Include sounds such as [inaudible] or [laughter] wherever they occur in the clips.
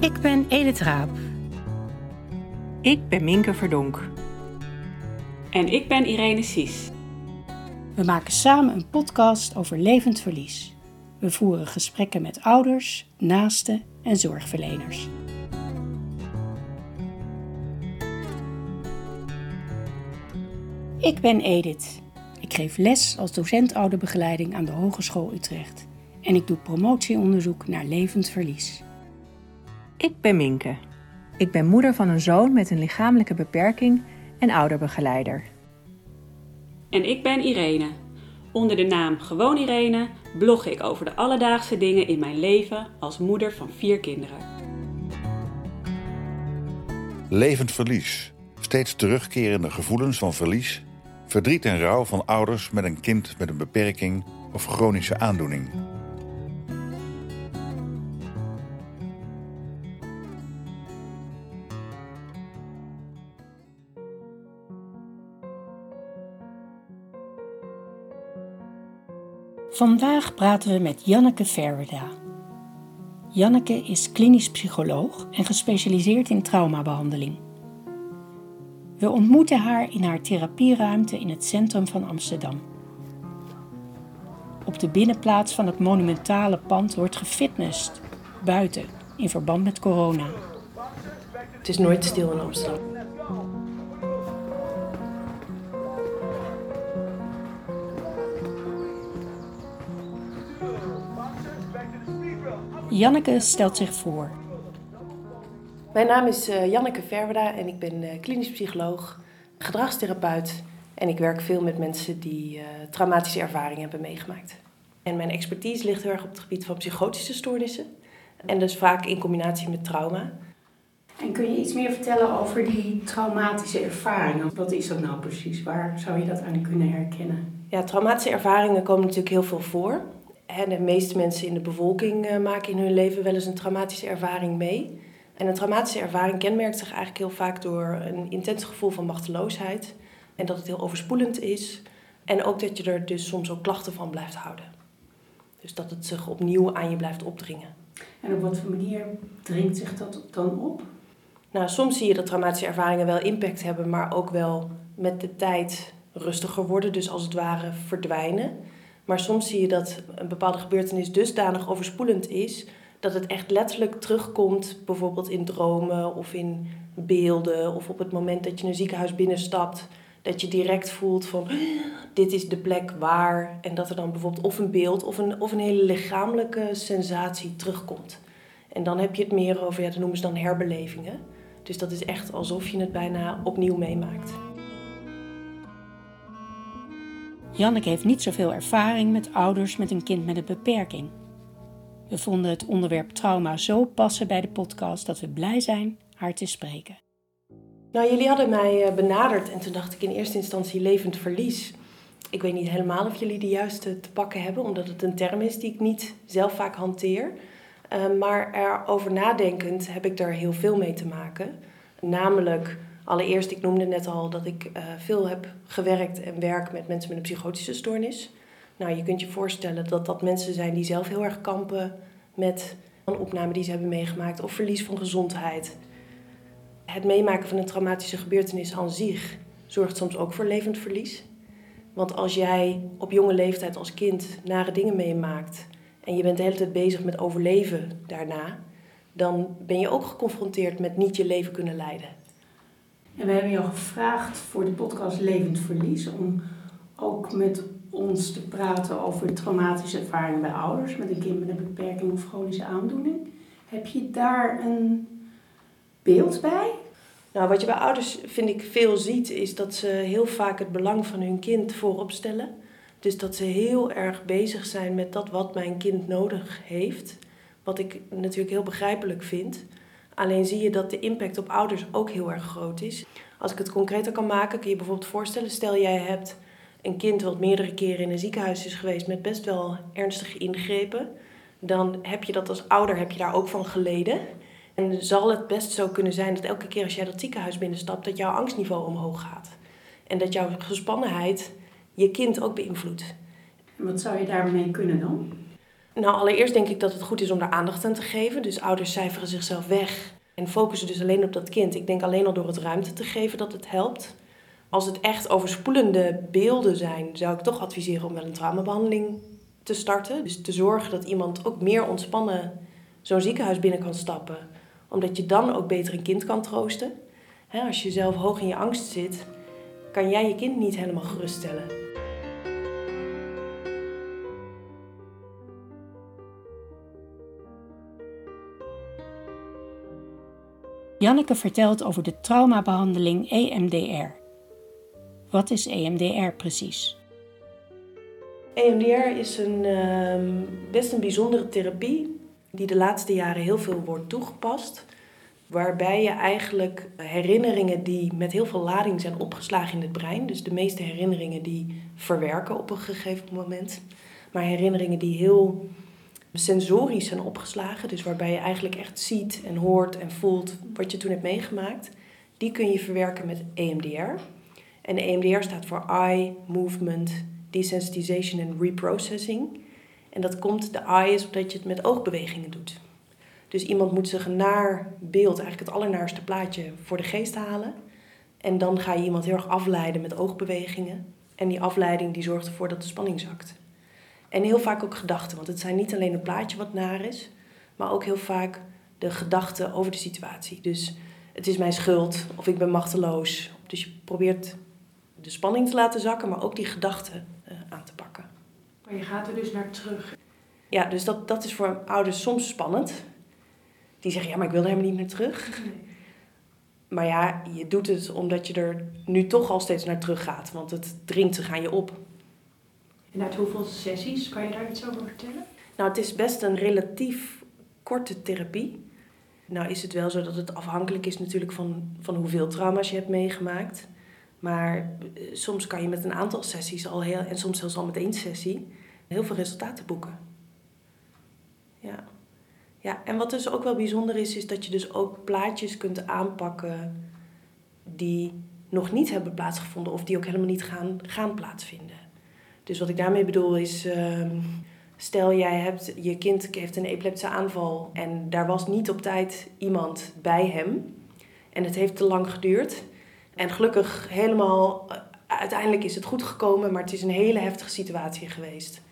Ik ben Edith Raap. Ik ben Minke Verdonk. En ik ben Irene Sies. We maken samen een podcast over levend verlies. We voeren gesprekken met ouders, naasten en zorgverleners. Ik ben Edith. Ik geef les als docent ouderbegeleiding aan de Hogeschool Utrecht. En ik doe promotieonderzoek naar levend verlies. Ik ben Minke. Ik ben moeder van een zoon met een lichamelijke beperking en ouderbegeleider. En ik ben Irene. Onder de naam Gewoon Irene blog ik over de alledaagse dingen in mijn leven als moeder van vier kinderen. Levend verlies. Steeds terugkerende gevoelens van verlies, verdriet en rouw van ouders met een kind met een beperking of chronische aandoening. Vandaag praten we met Janneke Verweda. Janneke is klinisch psycholoog en gespecialiseerd in traumabehandeling. We ontmoeten haar in haar therapieruimte in het centrum van Amsterdam. Op de binnenplaats van het monumentale pand wordt gefitnessd, buiten, in verband met corona. Het is nooit stil in Amsterdam. Janneke stelt zich voor. Mijn naam is uh, Janneke Verweda en ik ben uh, klinisch psycholoog, gedragstherapeut en ik werk veel met mensen die uh, traumatische ervaringen hebben meegemaakt. En mijn expertise ligt heel erg op het gebied van psychotische stoornissen en dus vaak in combinatie met trauma. En kun je iets meer vertellen over die traumatische ervaringen? Wat is dat nou precies? Waar zou je dat aan kunnen herkennen? Ja, traumatische ervaringen komen natuurlijk heel veel voor. En de meeste mensen in de bevolking maken in hun leven wel eens een traumatische ervaring mee. En een traumatische ervaring kenmerkt zich eigenlijk heel vaak door een intens gevoel van machteloosheid. En dat het heel overspoelend is. En ook dat je er dus soms ook klachten van blijft houden. Dus dat het zich opnieuw aan je blijft opdringen. En op wat voor manier dringt zich dat dan op? Nou, soms zie je dat traumatische ervaringen wel impact hebben, maar ook wel met de tijd rustiger worden. Dus als het ware verdwijnen. Maar soms zie je dat een bepaalde gebeurtenis dusdanig overspoelend is dat het echt letterlijk terugkomt, bijvoorbeeld in dromen of in beelden of op het moment dat je een ziekenhuis binnenstapt, dat je direct voelt van dit is de plek waar en dat er dan bijvoorbeeld of een beeld of een, of een hele lichamelijke sensatie terugkomt. En dan heb je het meer over, ja, dat noemen ze dan herbelevingen. Dus dat is echt alsof je het bijna opnieuw meemaakt. Janneke heeft niet zoveel ervaring met ouders met een kind met een beperking. We vonden het onderwerp trauma zo passen bij de podcast dat we blij zijn haar te spreken. Nou, jullie hadden mij eh, benaderd en toen dacht ik in eerste instantie levend verlies. Ik weet niet helemaal of jullie de juiste te pakken hebben, omdat het een term is die ik niet zelf vaak hanteer. Uh, maar erover nadenkend heb ik daar heel veel mee te maken. Namelijk, allereerst, ik noemde net al dat ik uh, veel heb gewerkt en werk met mensen met een psychotische stoornis. Nou, je kunt je voorstellen dat dat mensen zijn die zelf heel erg kampen met een opname die ze hebben meegemaakt of verlies van gezondheid. Het meemaken van een traumatische gebeurtenis aan zich zorgt soms ook voor levend verlies. Want als jij op jonge leeftijd als kind nare dingen meemaakt en je bent de hele tijd bezig met overleven daarna, dan ben je ook geconfronteerd met niet je leven kunnen leiden. En we hebben jou gevraagd voor de podcast Levend Verlies om ook met ons te praten over traumatische ervaringen bij ouders met een kind met een beperking of chronische aandoening. Heb je daar een beeld bij? Nou, wat je bij ouders, vind ik, veel ziet, is dat ze heel vaak het belang van hun kind voorop stellen. Dus dat ze heel erg bezig zijn met dat wat mijn kind nodig heeft. Wat ik natuurlijk heel begrijpelijk vind. Alleen zie je dat de impact op ouders ook heel erg groot is. Als ik het concreter kan maken, kun je bijvoorbeeld voorstellen: stel jij hebt een kind wat meerdere keren in een ziekenhuis is geweest met best wel ernstige ingrepen, dan heb je dat als ouder heb je daar ook van geleden. En zal het best zo kunnen zijn dat elke keer als jij dat ziekenhuis binnenstapt, dat jouw angstniveau omhoog gaat. En dat jouw gespannenheid je kind ook beïnvloedt. Wat zou je daarmee kunnen doen? Nou, allereerst denk ik dat het goed is om daar aandacht aan te geven. Dus ouders cijferen zichzelf weg en focussen dus alleen op dat kind. Ik denk alleen al door het ruimte te geven dat het helpt. Als het echt overspoelende beelden zijn, zou ik toch adviseren om met een traumabehandeling te starten. Dus te zorgen dat iemand ook meer ontspannen zo'n ziekenhuis binnen kan stappen. Omdat je dan ook beter een kind kan troosten. als je zelf hoog in je angst zit, kan jij je kind niet helemaal geruststellen. Janneke vertelt over de traumabehandeling EMDR. Wat is EMDR precies? EMDR is een ehm, best een bijzondere therapie die de laatste jaren heel veel wordt toegepast. Waarbij je eigenlijk herinneringen die met heel veel lading zijn opgeslagen in het brein, dus de meeste herinneringen die verwerken op een gegeven moment, maar herinneringen die heel sensorisch zijn opgeslagen, dus waarbij je eigenlijk echt ziet en hoort en voelt wat je toen hebt meegemaakt, die kun je verwerken met EMDR. En EMDR staat voor Eye Movement Desensitization and Reprocessing. En dat komt, de eye is omdat je het met oogbewegingen doet. Dus iemand moet zich een naar beeld, eigenlijk het allernaarste plaatje, voor de geest halen. En dan ga je iemand heel erg afleiden met oogbewegingen. En die afleiding die zorgt ervoor dat de spanning zakt. En heel vaak ook gedachten, want het zijn niet alleen een plaatje wat naar is, maar ook heel vaak de gedachten over de situatie. Dus het is mijn schuld of ik ben machteloos. Dus je probeert de spanning te laten zakken, maar ook die gedachten uh, aan te pakken. Maar je gaat er dus naar terug. Ja, dus dat, dat is voor ouders soms spannend. Die zeggen, ja, maar ik wil er helemaal niet meer terug. Nee. Maar ja, je doet het omdat je er nu toch al steeds naar terug gaat. Want het dringt zich aan je op. En uit hoeveel sessies, kan je daar iets over vertellen? Nou, het is best een relatief korte therapie. Nou is het wel zo dat het afhankelijk is natuurlijk van, van hoeveel trauma's je hebt meegemaakt. Maar eh, soms kan je met een aantal sessies al heel, en soms zelfs al met één sessie, heel veel resultaten boeken. Ja. ja, en wat dus ook wel bijzonder is, is dat je dus ook plaatjes kunt aanpakken die nog niet hebben plaatsgevonden of die ook helemaal niet gaan, gaan plaatsvinden. Dus wat ik daarmee bedoel is, ehm, stel jij hebt, je kind heeft een epileptische aanval en daar was niet op tijd iemand bij hem en het heeft te lang geduurd. En gelukkig helemaal, eh, uiteindelijk is het goed gekomen, maar het is een hele heftige situatie geweest.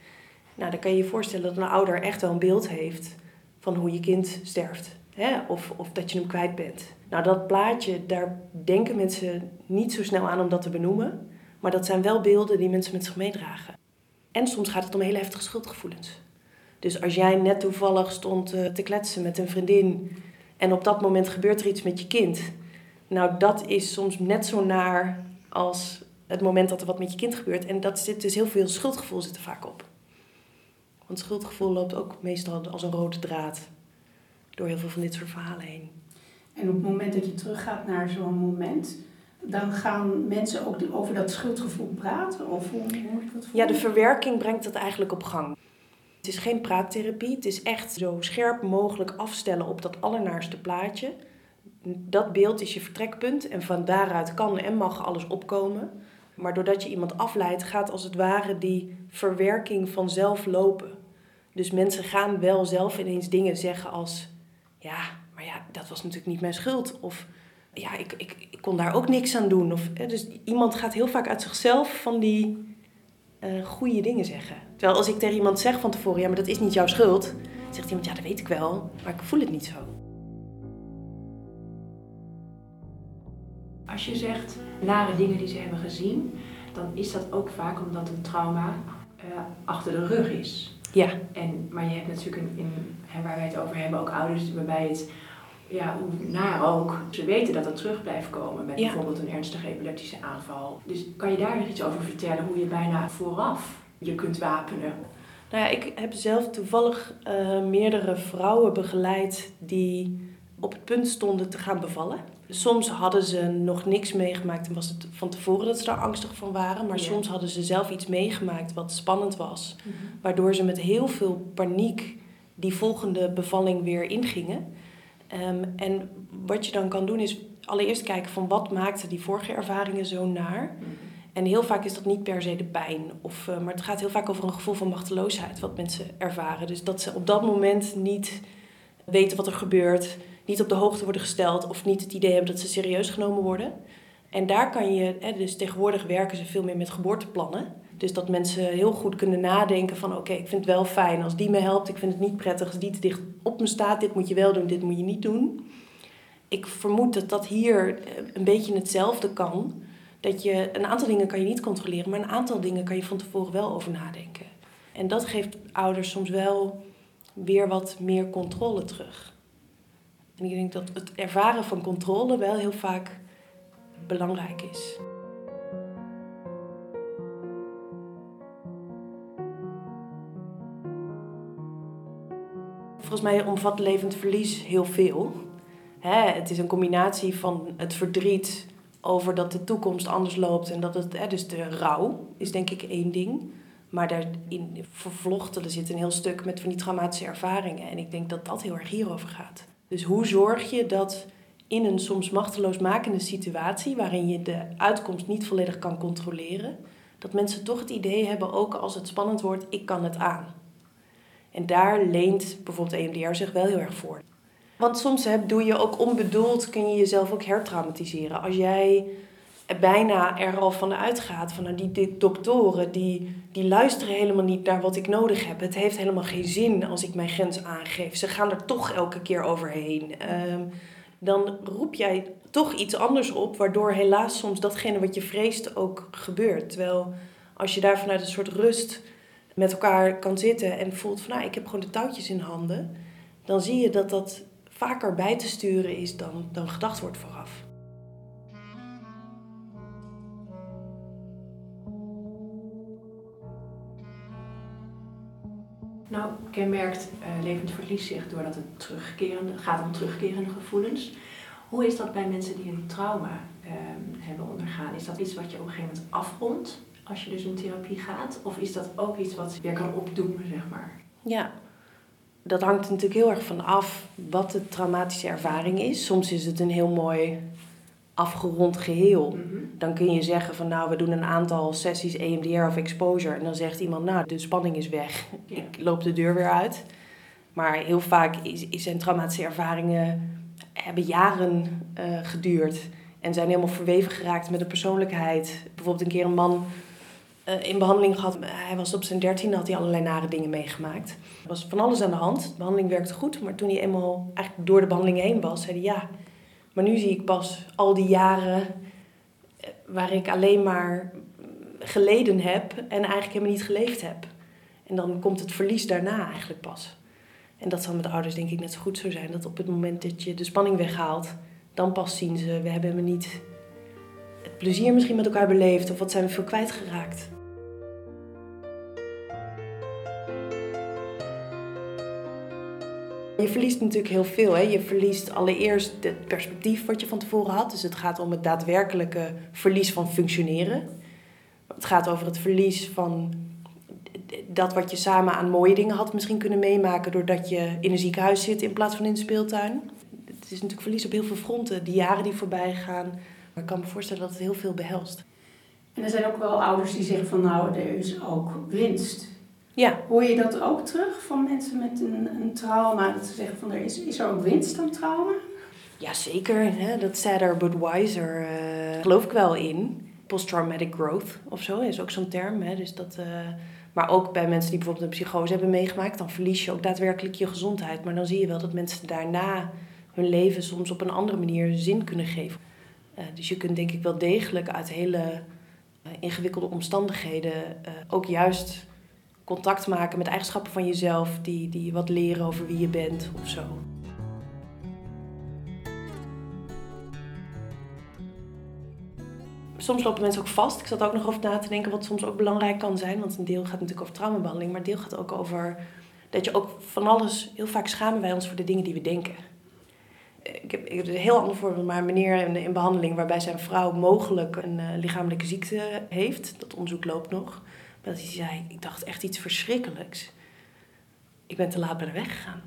Nou, dan kan je je voorstellen dat een ouder echt wel een beeld heeft van hoe je kind sterft. Hè? Of, of dat je hem kwijt bent. Nou, dat plaatje, daar denken mensen niet zo snel aan om dat te benoemen. Maar dat zijn wel beelden die mensen met zich meedragen. En soms gaat het om hele heftige schuldgevoelens. Dus als jij net toevallig stond eh, te kletsen met een vriendin en op dat moment gebeurt er iets met je kind. Nou, dat is soms net zo naar als het moment dat er wat met je kind gebeurt. En dat zit dus heel veel schuldgevoel zit er vaak op. Want schuldgevoel loopt ook meestal als een rode draad door heel veel van dit soort verhalen heen. En op het moment dat je teruggaat naar zo'n moment, dan gaan mensen ook over dat schuldgevoel praten? Of hoe, hoe ik dat Ja, de verwerking brengt dat eigenlijk op gang. Het is geen praattherapie, het is echt zo scherp mogelijk afstellen op dat allernaarste plaatje. Dat beeld is je vertrekpunt en van daaruit kan en mag alles opkomen. Maar doordat je iemand afleidt, gaat als het ware die verwerking vanzelf lopen. Dus mensen gaan wel zelf ineens dingen zeggen als: Ja, maar ja, dat was natuurlijk niet mijn schuld. Of ja, ik, ik, ik kon daar ook niks aan doen. Of, dus iemand gaat heel vaak uit zichzelf van die uh, goede dingen zeggen. Terwijl als ik tegen iemand zeg van tevoren: Ja, maar dat is niet jouw schuld. Zegt iemand: Ja, dat weet ik wel, maar ik voel het niet zo. Als je zegt nare dingen die ze hebben gezien, dan is dat ook vaak omdat een trauma uh, achter de rug is. Ja. En, maar je hebt natuurlijk in, in, waar wij het over hebben ook ouders waarbij het, ja, hoe naar ook, ze weten dat het terug blijft komen met bijvoorbeeld een ernstige epileptische aanval. Dus kan je daar nog iets over vertellen, hoe je bijna vooraf je kunt wapenen? Nou ja, ik heb zelf toevallig uh, meerdere vrouwen begeleid die op het punt stonden te gaan bevallen. Soms hadden ze nog niks meegemaakt en was het van tevoren dat ze daar angstig van waren. Maar soms hadden ze zelf iets meegemaakt wat spannend was. Mhm. Waardoor ze met heel veel paniek die volgende bevalling weer ingingen. Um, en wat je dan kan doen is allereerst kijken van wat maakte die vorige ervaringen zo naar. Mhm. En heel vaak is dat niet per se de pijn, of, uh, maar het gaat heel vaak over een gevoel van machteloosheid wat mensen ervaren. Dus dat ze op dat moment niet weten wat er gebeurt, niet op de hoogte worden gesteld of niet het idee hebben dat ze serieus genomen worden. En daar kan je, hè, dus tegenwoordig werken ze veel meer met geboorteplannen. Dus dat mensen heel goed kunnen nadenken van oké, ik vind het wel fijn als die me helpt. Ik vind het niet prettig als die te dicht op me staat. Dit moet je wel doen, dit moet je niet doen. Ik vermoed dat dat hier eh, een beetje hetzelfde kan. Dat je een aantal dingen kan je niet controleren, maar een aantal dingen kan je van tevoren wel over nadenken. En dat geeft ouders soms wel weer wat meer controle terug. En ik denk dat het ervaren van controle wel heel vaak belangrijk is. Volgens mij omvat levend verlies heel veel. het is een combinatie van het verdriet over dat de toekomst anders loopt en dat het, dus de rouw is denk ik één ding. Maar daarin vervlochten er zit een heel stuk met van die traumatische ervaringen. En ik denk dat dat heel erg hierover gaat. Dus hoe zorg je dat in een soms machteloosmakende situatie, waarin je de uitkomst niet volledig kan controleren, dat mensen toch het idee hebben, ook als het spannend wordt, ik kan het aan. En daar leent bijvoorbeeld EMDR zich wel heel erg voor. Want soms heb, doe je ook onbedoeld, kun je jezelf ook hertraumatiseren. Als jij bijna er al van uitgaat van nou, die doktoren die, die luisteren helemaal niet naar wat ik nodig heb. Het heeft helemaal geen zin als ik mijn grens aangeef. Ze gaan er toch elke keer overheen. Um, dan roep jij toch iets anders op, waardoor helaas soms datgene wat je vreest ook gebeurt. Terwijl als je daar vanuit een soort rust met elkaar kan zitten en voelt van nou, ik heb gewoon de touwtjes in handen, dan zie je dat dat vaker bij te sturen is dan, dan gedacht wordt vooraf. Nou, kenmerkt uh, levend verlies zich doordat het terugkerende, gaat om terugkerende gevoelens. Hoe is dat bij mensen die een trauma uh, hebben ondergaan? Is dat iets wat je op een gegeven moment afrondt als je dus in therapie gaat? Of is dat ook iets wat weer kan opdoen, zeg maar? Ja, dat hangt natuurlijk heel erg van af wat de traumatische ervaring is. Soms is het een heel mooi afgerond geheel. Mhm. Dan kun je zeggen van nou, we doen een aantal sessies EMDR of exposure. En dan zegt iemand, nou, de spanning is weg. Ik loop de deur weer uit. Maar heel vaak zijn traumatische ervaringen hebben jaren uh, geduurd. En zijn helemaal verweven geraakt met de persoonlijkheid. Bijvoorbeeld een keer een man uh, in behandeling gehad. Hij was op zijn dertiende, had hij allerlei nare dingen meegemaakt. Er was van alles aan de hand. De behandeling werkte goed. Maar toen hij eenmaal eigenlijk door de behandeling heen was, zei hij ja maar nu zie ik pas al die jaren eh, waar ik alleen maar geleden heb en eigenlijk helemaal niet geleefd heb. En dan komt het verlies daarna eigenlijk pas. En dat zal met ouders denk ik net zo goed zo zijn. Dat op het moment dat je de spanning weghaalt, dan pas zien ze, we hebben helemaal niet het plezier misschien met elkaar beleefd of wat zijn we veel kwijtgeraakt. Je verliest natuurlijk heel veel. Hè? Je verliest allereerst het perspectief wat je van tevoren had. Dus het gaat om het daadwerkelijke verlies van functioneren. Het gaat over het verlies van dat wat je samen aan mooie dingen had misschien kunnen meemaken doordat je in een ziekenhuis zit in plaats van in de speeltuin. Het is natuurlijk verlies op heel veel fronten, die jaren die voorbij gaan. Maar ik kan me voorstellen dat het heel veel behelst. En er zijn ook wel ouders die zeggen van nou, er is ook winst ja. Hoor je dat ook terug van mensen met een, een trauma? Dat ze zeggen van er is, is er ook winst aan trauma? Jazeker, hè? dat sadder but wiser uh, geloof ik wel in. Post-traumatic growth of zo is ook zo'n term. Hè? Dus dat, uh, maar ook bij mensen die bijvoorbeeld een psychose hebben meegemaakt, dan verlies je ook daadwerkelijk je gezondheid. Maar dan zie je wel dat mensen daarna hun leven soms op een andere manier zin kunnen geven. Uh, dus je kunt denk ik wel degelijk uit hele ingewikkelde omstandigheden ook juist contact maken met eigenschappen van jezelf die, die wat leren over wie je bent of zo. Soms lopen mensen ook vast. Ik zat ook nog over na te denken wat soms ook belangrijk kan zijn. Want een deel gaat natuurlijk over traumabehandeling, maar een deel gaat ook over dat je ook van alles. Heel vaak schamen wij ons voor de dingen die we denken. Ik heb, ik heb een heel ander voorbeeld, maar een meneer in, in behandeling waarbij zijn vrouw mogelijk een uh, lichamelijke ziekte heeft. Dat onderzoek loopt nog. Dat hij zei, ik dacht echt iets verschrikkelijks. Ik ben te laat bij de weg gegaan.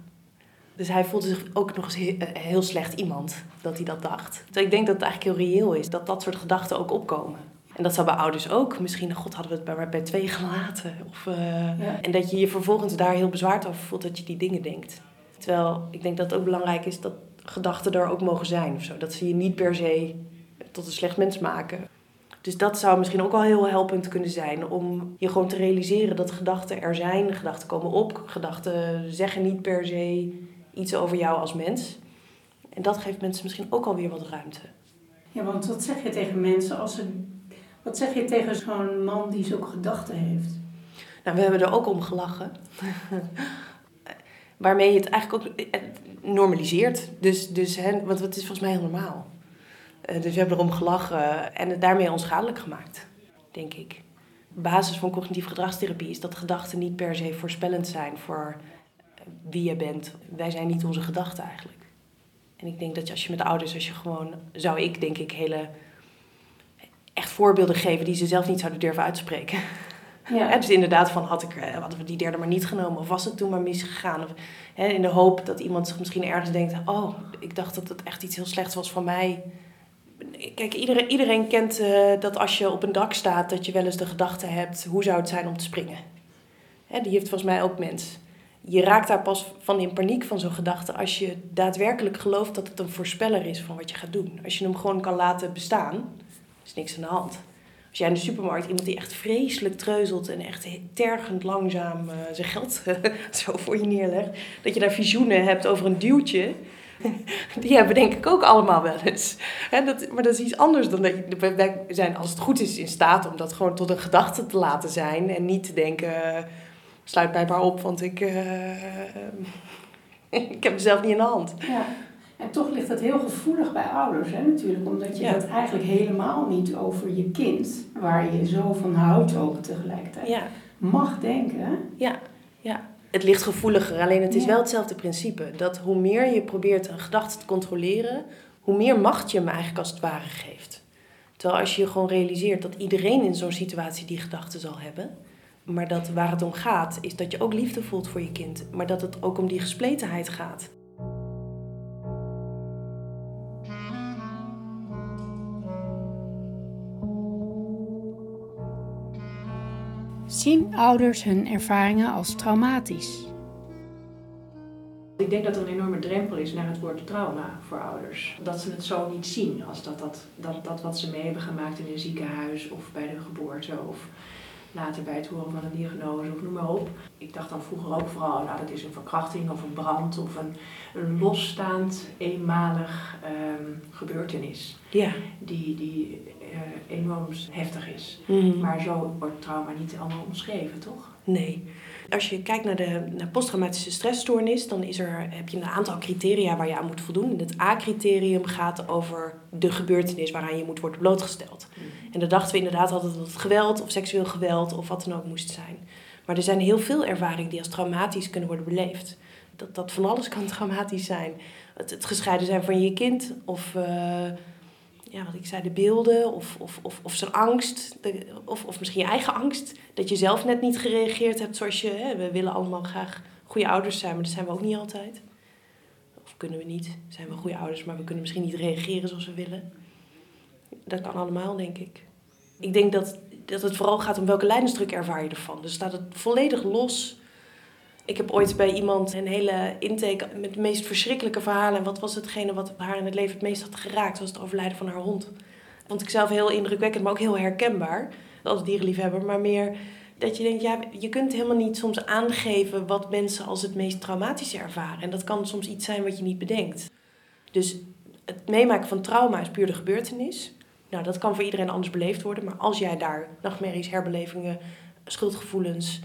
Dus hij voelde zich ook nog eens heel, eh, heel slecht iemand dat hij dat dacht. Dus ik denk dat het eigenlijk heel reëel is dat dat soort gedachten ook opkomen. En dat zou bij ouders ook. Misschien, god, hadden we het bij, bij twee gelaten. Of, eh, Ja. En dat je je vervolgens daar heel bezwaard over voelt dat je die dingen denkt. Terwijl ik denk dat het ook belangrijk is dat gedachten er ook mogen zijn. Of zo. Dat ze je niet per se tot een slecht mens maken. Dus dat zou misschien ook al heel helpend kunnen zijn. Om je gewoon te realiseren dat gedachten er zijn. Gedachten komen op. Gedachten zeggen niet per se iets over jou als mens. En dat geeft mensen misschien ook alweer wat ruimte. Ja, want wat zeg je tegen mensen als ze... Wat zeg je tegen zo'n man die zulke gedachten heeft? Nou, we hebben er ook om gelachen. [laughs] Waarmee je het eigenlijk ook normaliseert. Dus, dus, hè, want het is volgens mij heel normaal. Eh, dus we hebben erom gelachen en het daarmee onschadelijk gemaakt, denk ik. De basis van cognitieve gedragstherapie is dat gedachten niet per se voorspellend zijn voor eh, wie je bent. Wij zijn niet onze gedachten eigenlijk. En ik denk dat je, als je met ouders, als je gewoon, zou ik denk ik hele echt voorbeelden geven die ze zelf niet zouden durven uitspreken. [laughs] Ja. [laughs] Dus inderdaad, van had ik, eh, hadden we die derde maar niet genomen? Of was het toen maar misgegaan? Of, hè, in de hoop dat iemand zich misschien ergens denkt... oh, ik dacht dat het echt iets heel slechts was van mij. Kijk, iedereen, iedereen kent eh, dat als je op een dak staat... dat je wel eens de gedachte hebt... hoe zou het zijn om te springen? Hè, die heeft volgens mij ook mens. Je raakt daar pas van in paniek van zo'n gedachte... als je daadwerkelijk gelooft dat het een voorspeller is van wat je gaat doen. Als je hem gewoon kan laten bestaan, is niks aan de hand. Als jij in de supermarkt iemand die echt vreselijk treuzelt en echt tergend langzaam eh, zijn geld [laughs] zo voor je neerlegt, dat je daar visioenen hebt over een duwtje, [laughs] die hebben denk ik ook allemaal wel eens. Dat, maar dat is iets anders dan dat je, wij- zijn als het goed is in staat om dat gewoon tot een gedachte te laten zijn en niet te denken, eh, sluit mij maar op, want ik, eh, [laughs] ik heb mezelf niet in de hand. Ja. En toch ligt het heel gevoelig bij ouders, hè, natuurlijk. Omdat je Ja. dat eigenlijk helemaal niet over je kind, waar je zo van houdt ook tegelijkertijd, Ja. mag denken. Ja, ja. Het ligt gevoeliger, alleen het is Ja. wel hetzelfde principe. Dat hoe meer je probeert een gedachte te controleren, hoe meer macht je hem eigenlijk als het ware geeft. Terwijl als je je gewoon realiseert dat iedereen in zo'n situatie die gedachten zal hebben, maar dat waar het om gaat, is dat je ook liefde voelt voor je kind, maar dat het ook om die gespletenheid gaat. Zien ouders hun ervaringen als traumatisch? Ik denk dat er een enorme drempel is naar het woord trauma voor ouders. Dat ze het zo niet zien als dat, dat, dat, dat wat ze mee hebben gemaakt in een ziekenhuis of bij de geboorte of later bij het horen van een diagnose of noem maar op. Ik dacht dan vroeger ook vooral, nou dat is een verkrachting of een brand of een, een losstaand, eenmalig ehm, gebeurtenis Ja. die, die eh, enorm heftig is. Mhm. Maar zo wordt trauma niet allemaal omschreven, toch? Nee. Als je kijkt naar de naar posttraumatische stressstoornis, dan is er, heb je een aantal criteria waar je aan moet voldoen. En het A-criterium gaat over de gebeurtenis waaraan je moet worden blootgesteld. En dan dachten we inderdaad altijd dat het geweld of seksueel geweld of wat dan ook moest zijn. Maar er zijn heel veel ervaringen die als traumatisch kunnen worden beleefd. Dat, dat van alles kan traumatisch zijn. Het, het gescheiden zijn van je kind of... eh, ja, wat ik zei, de beelden of, of, of, of zijn angst, of, of misschien je eigen angst, dat je zelf net niet gereageerd hebt zoals je, hè, we willen allemaal graag goede ouders zijn, maar dat zijn we ook niet altijd. Of kunnen we niet, zijn we goede ouders, maar we kunnen misschien niet reageren zoals we willen. Dat kan allemaal, denk ik. Ik denk dat, dat het vooral gaat om welke lijdensdruk ervaar je ervan. Dus staat het volledig los. Ik heb ooit bij iemand een hele intake met de meest verschrikkelijke verhalen. En wat was hetgene wat haar in het leven het meest had geraakt? was het overlijden van haar hond. Vond ik zelf heel indrukwekkend, maar ook heel herkenbaar. Als dierenliefhebber. Maar meer dat je denkt, ja, je kunt helemaal niet soms aangeven wat mensen als het meest traumatische ervaren. En dat kan soms iets zijn wat je niet bedenkt. Dus het meemaken van trauma is puur de gebeurtenis. Nou, dat kan voor iedereen anders beleefd worden. Maar als jij daar nachtmerries, herbelevingen, schuldgevoelens,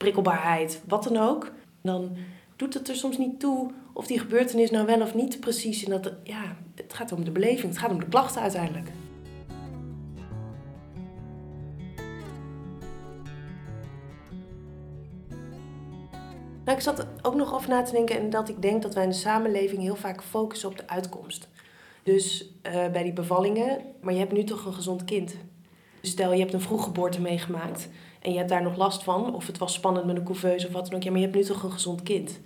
prikkelbaarheid, wat dan ook, dan doet het er soms niet toe of die gebeurtenis nou wel of niet precies. En dat, ja, het gaat om de beleving, het gaat om de klachten uiteindelijk. Nou, ik zat ook nog over na te denken en dat ik denk dat wij in de samenleving heel vaak focussen op de uitkomst. Dus eh, bij die bevallingen, maar je hebt nu toch een gezond kind. Dus stel je hebt een vroeggeboorte meegemaakt en je hebt daar nog last van, of het was spannend met een couveuse of wat dan ook, ja, maar je hebt nu toch een gezond kind.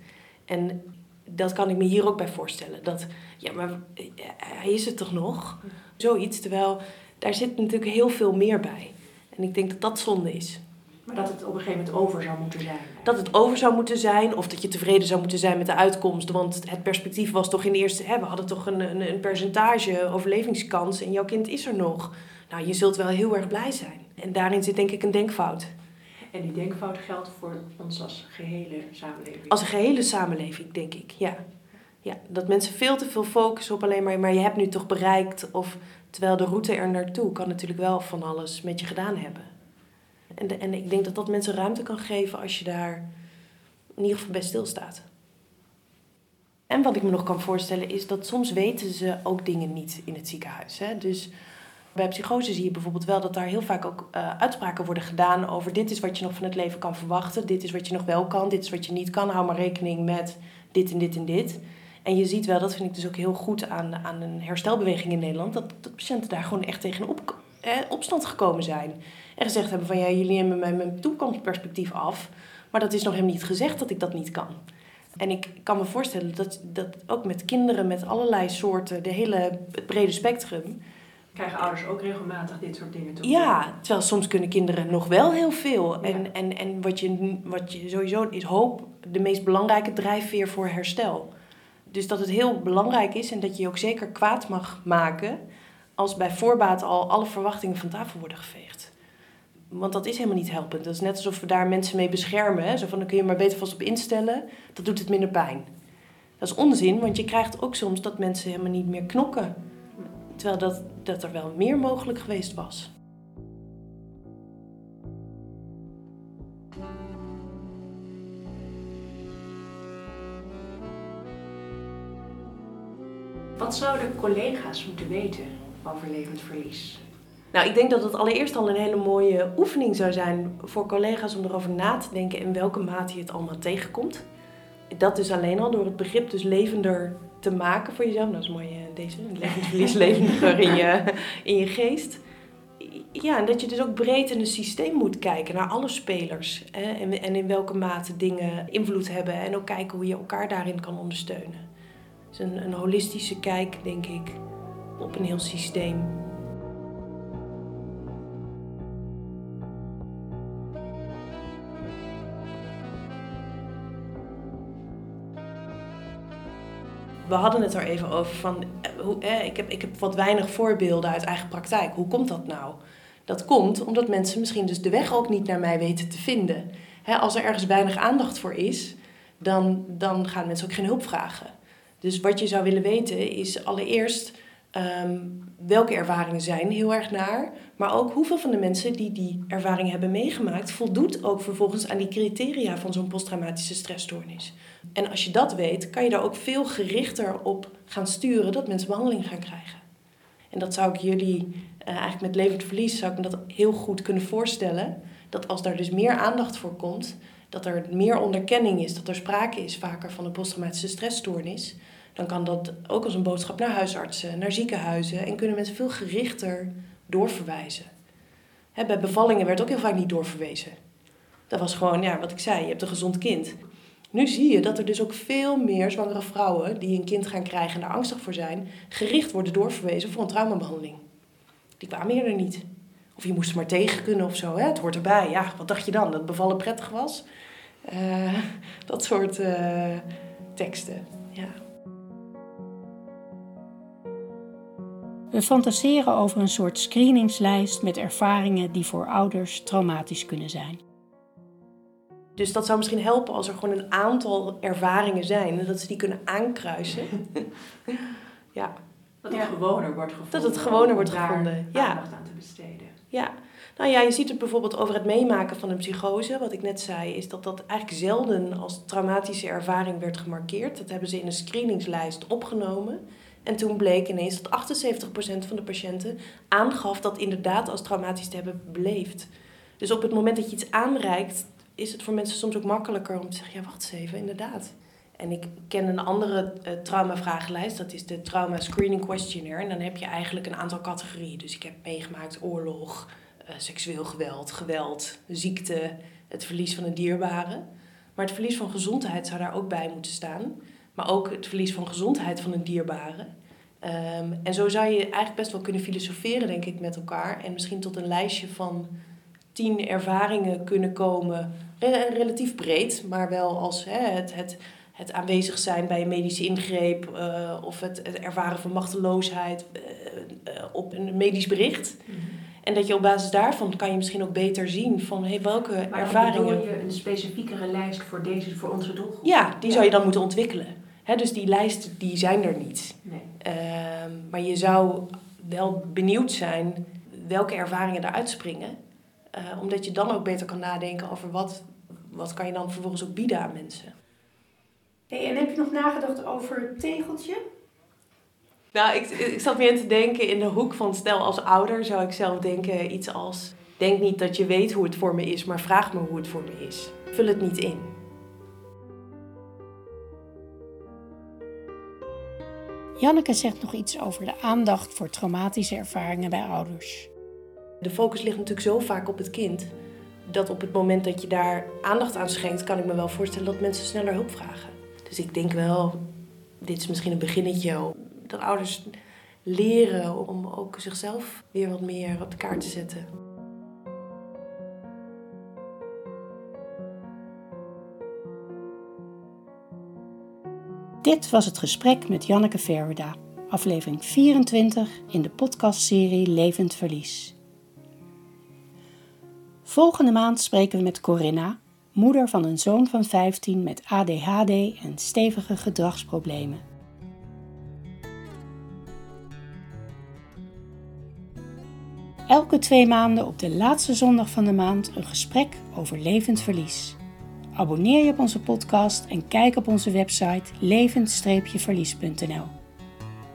En dat kan ik me hier ook bij voorstellen. Dat, ja, maar eh, hij is het toch nog? Zoiets. Terwijl daar zit natuurlijk heel veel meer bij. En ik denk dat dat zonde is. Maar dat het op een gegeven moment over zou moeten zijn. Dat het over zou moeten zijn, of dat je tevreden zou moeten zijn met de uitkomst. Want het perspectief was toch in de eerste, hè, we hadden toch een, een, een percentage overlevingskans en jouw kind is er nog. Nou, je zult wel heel erg blij zijn. En daarin zit denk ik een denkfout. En die denkfout geldt voor ons als gehele samenleving. Als een gehele samenleving, denk ik, ja. ja. Dat mensen veel te veel focussen op alleen maar, maar je hebt nu toch bereikt. Of terwijl de route er naartoe kan natuurlijk wel van alles met je gedaan hebben. En, de, en ik denk dat dat mensen ruimte kan geven als je daar in ieder geval bij stilstaat. En wat ik me nog kan voorstellen is dat soms weten ze ook dingen niet in het ziekenhuis. Hè? Dus bij psychose zie je bijvoorbeeld wel dat daar heel vaak ook uh, uitspraken worden gedaan over dit is wat je nog van het leven kan verwachten, dit is wat je nog wel kan, dit is wat je niet kan, hou maar rekening met dit en dit en dit. En je ziet wel, dat vind ik dus ook heel goed aan, aan een herstelbeweging in Nederland, dat, dat patiënten daar gewoon echt tegen op, eh, opstand gekomen zijn. En gezegd hebben van ja, jullie nemen mij mijn toekomstperspectief af, maar dat is nog helemaal niet gezegd dat ik dat niet kan. En ik kan me voorstellen dat, dat ook met kinderen met allerlei soorten, de hele, brede spectrum, Krijgen ouders ook regelmatig dit soort dingen te Ja, terwijl soms kunnen kinderen nog wel heel veel. En, en, en wat, je, wat je sowieso is hoop de meest belangrijke drijfveer voor herstel. Dus dat het heel belangrijk is en dat je je ook zeker kwaad mag maken als bij voorbaat al alle verwachtingen van tafel worden geveegd. Want dat is helemaal niet helpend. Dat is net alsof we daar mensen mee beschermen. Hè? Zo van, dan kun je maar beter vast op instellen. Dat doet het minder pijn. Dat is onzin, want je krijgt ook soms dat mensen helemaal niet meer knokken. Terwijl dat, dat er wel meer mogelijk geweest was. Wat zouden collega's moeten weten over levend verlies? Nou, ik denk dat het allereerst al een hele mooie oefening zou zijn voor collega's om erover na te denken in welke mate je het allemaal tegenkomt. Dat dus alleen al door het begrip dus levender te maken voor jezelf. Dat is mooi, uh, deze, levend verlies levendiger in je, in je geest. Ja, en dat je dus ook breed in het systeem moet kijken naar alle spelers. Hè, en, en in welke mate dingen invloed hebben. En ook kijken hoe je elkaar daarin kan ondersteunen. Dus een, een holistische kijk, denk ik, op een heel systeem. We hadden het er even over van, hoe, eh, ik, heb, ik heb wat weinig voorbeelden uit eigen praktijk. Hoe komt dat nou? Dat komt omdat mensen misschien dus de weg ook niet naar mij weten te vinden. Als er ergens weinig aandacht voor is, dan, dan gaan mensen ook geen hulp vragen. Dus wat je zou willen weten is allereerst um, welke ervaringen zijn heel erg naar, maar ook hoeveel van de mensen die die ervaring hebben meegemaakt voldoet ook vervolgens aan die criteria van zo'n posttraumatische stressstoornis. En als je dat weet, kan je daar ook veel gerichter op gaan sturen dat mensen behandeling gaan krijgen. En dat zou ik jullie uh, eigenlijk met levend verlies zou ik me dat heel goed kunnen voorstellen. Dat als daar dus meer aandacht voor komt, dat er meer onderkenning is, dat er sprake is vaker van een posttraumatische stressstoornis, dan kan dat ook als een boodschap naar huisartsen, naar ziekenhuizen en kunnen mensen veel gerichter doorverwijzen. Hè, bij bevallingen werd ook heel vaak niet doorverwezen. Dat was gewoon, ja, wat ik zei, je hebt een gezond kind. Nu zie je dat er dus ook veel meer zwangere vrouwen die een kind gaan krijgen en daar angstig voor zijn, gericht worden doorverwezen voor een traumabehandeling. Die kwamen eerder niet. Of je moest er maar tegen kunnen of zo. Hè? Het hoort erbij. Ja, wat dacht je dan? Dat bevallen prettig was? Uh, [laughs] dat soort uh, teksten. Ja. We fantaseren over een soort screeningslijst met ervaringen die voor ouders traumatisch kunnen zijn. Dus dat zou misschien helpen als er gewoon een aantal ervaringen zijn en dat ze die kunnen aankruisen. [laughs] ja. Dat het gewoner wordt gevonden. Dat het gewoner wordt gevonden. Ja. Aandacht aan te besteden. Ja. Nou ja, je ziet het bijvoorbeeld over het meemaken van een psychose. Wat ik net zei, is dat dat eigenlijk zelden als traumatische ervaring werd gemarkeerd. Dat hebben ze in een screeningslijst opgenomen. En toen bleek ineens dat 78% van de patiënten aangaf dat inderdaad als traumatisch te hebben beleefd. Dus op het moment dat je iets aanreikt, is het voor mensen soms ook makkelijker om te zeggen, ja wacht eens even, inderdaad. En ik ken een andere uh, traumavragenlijst, dat is de Trauma Screening Questionnaire. En dan heb je eigenlijk een aantal categorieën. Dus ik heb meegemaakt oorlog, uh, seksueel geweld, geweld, ziekte, het verlies van een dierbare. Maar het verlies van gezondheid zou daar ook bij moeten staan. Maar ook het verlies van gezondheid van een dierbare. Ehm, en zo zou je eigenlijk best wel kunnen filosoferen, denk ik, met elkaar. En misschien tot een lijstje van tien ervaringen kunnen komen. relatief breed, maar wel als hè, het, het, het aanwezig zijn bij een medische ingreep uh, of het, het, ervaren van machteloosheid uh, op een medisch bericht. Mhm. En dat je op basis daarvan kan je misschien ook beter zien van hey, welke maar ervaringen. je een specifiekere lijst voor deze, voor onze doelgroep? Ja, die zou je dan moeten ontwikkelen. He, dus die lijsten die zijn er niet. Nee. Ehm, maar je zou wel benieuwd zijn welke ervaringen eruit springen. Uh, omdat je dan ook beter kan nadenken over wat, wat kan je dan vervolgens ook bieden aan mensen. Hey, en heb je nog nagedacht over het tegeltje? Nou, ik, ik zat meer te denken in de hoek van stel als ouder zou ik zelf denken iets als... Denk niet dat je weet hoe het voor me is, maar vraag me hoe het voor me is. Vul het niet in. Janneke zegt nog iets over de aandacht voor traumatische ervaringen bij ouders. De focus ligt natuurlijk zo vaak op het kind dat op het moment dat je daar aandacht aan schenkt, kan ik me wel voorstellen dat mensen sneller hulp vragen. Dus ik denk wel, dit is misschien een beginnetje, dat ouders leren om ook zichzelf weer wat meer op de kaart te zetten. Dit was het gesprek met Janneke Verwerda, aflevering 24 in de podcastserie Levend Verlies. Volgende maand spreken we met Corinna, moeder van een zoon van 15 met ADHD en stevige gedragsproblemen. Elke twee maanden op de laatste zondag van de maand een gesprek over levend verlies. Abonneer je op onze podcast en kijk op onze website levend-verlies.nl.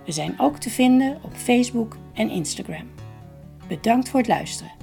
We zijn ook te vinden op Facebook en Instagram. Bedankt voor het luisteren.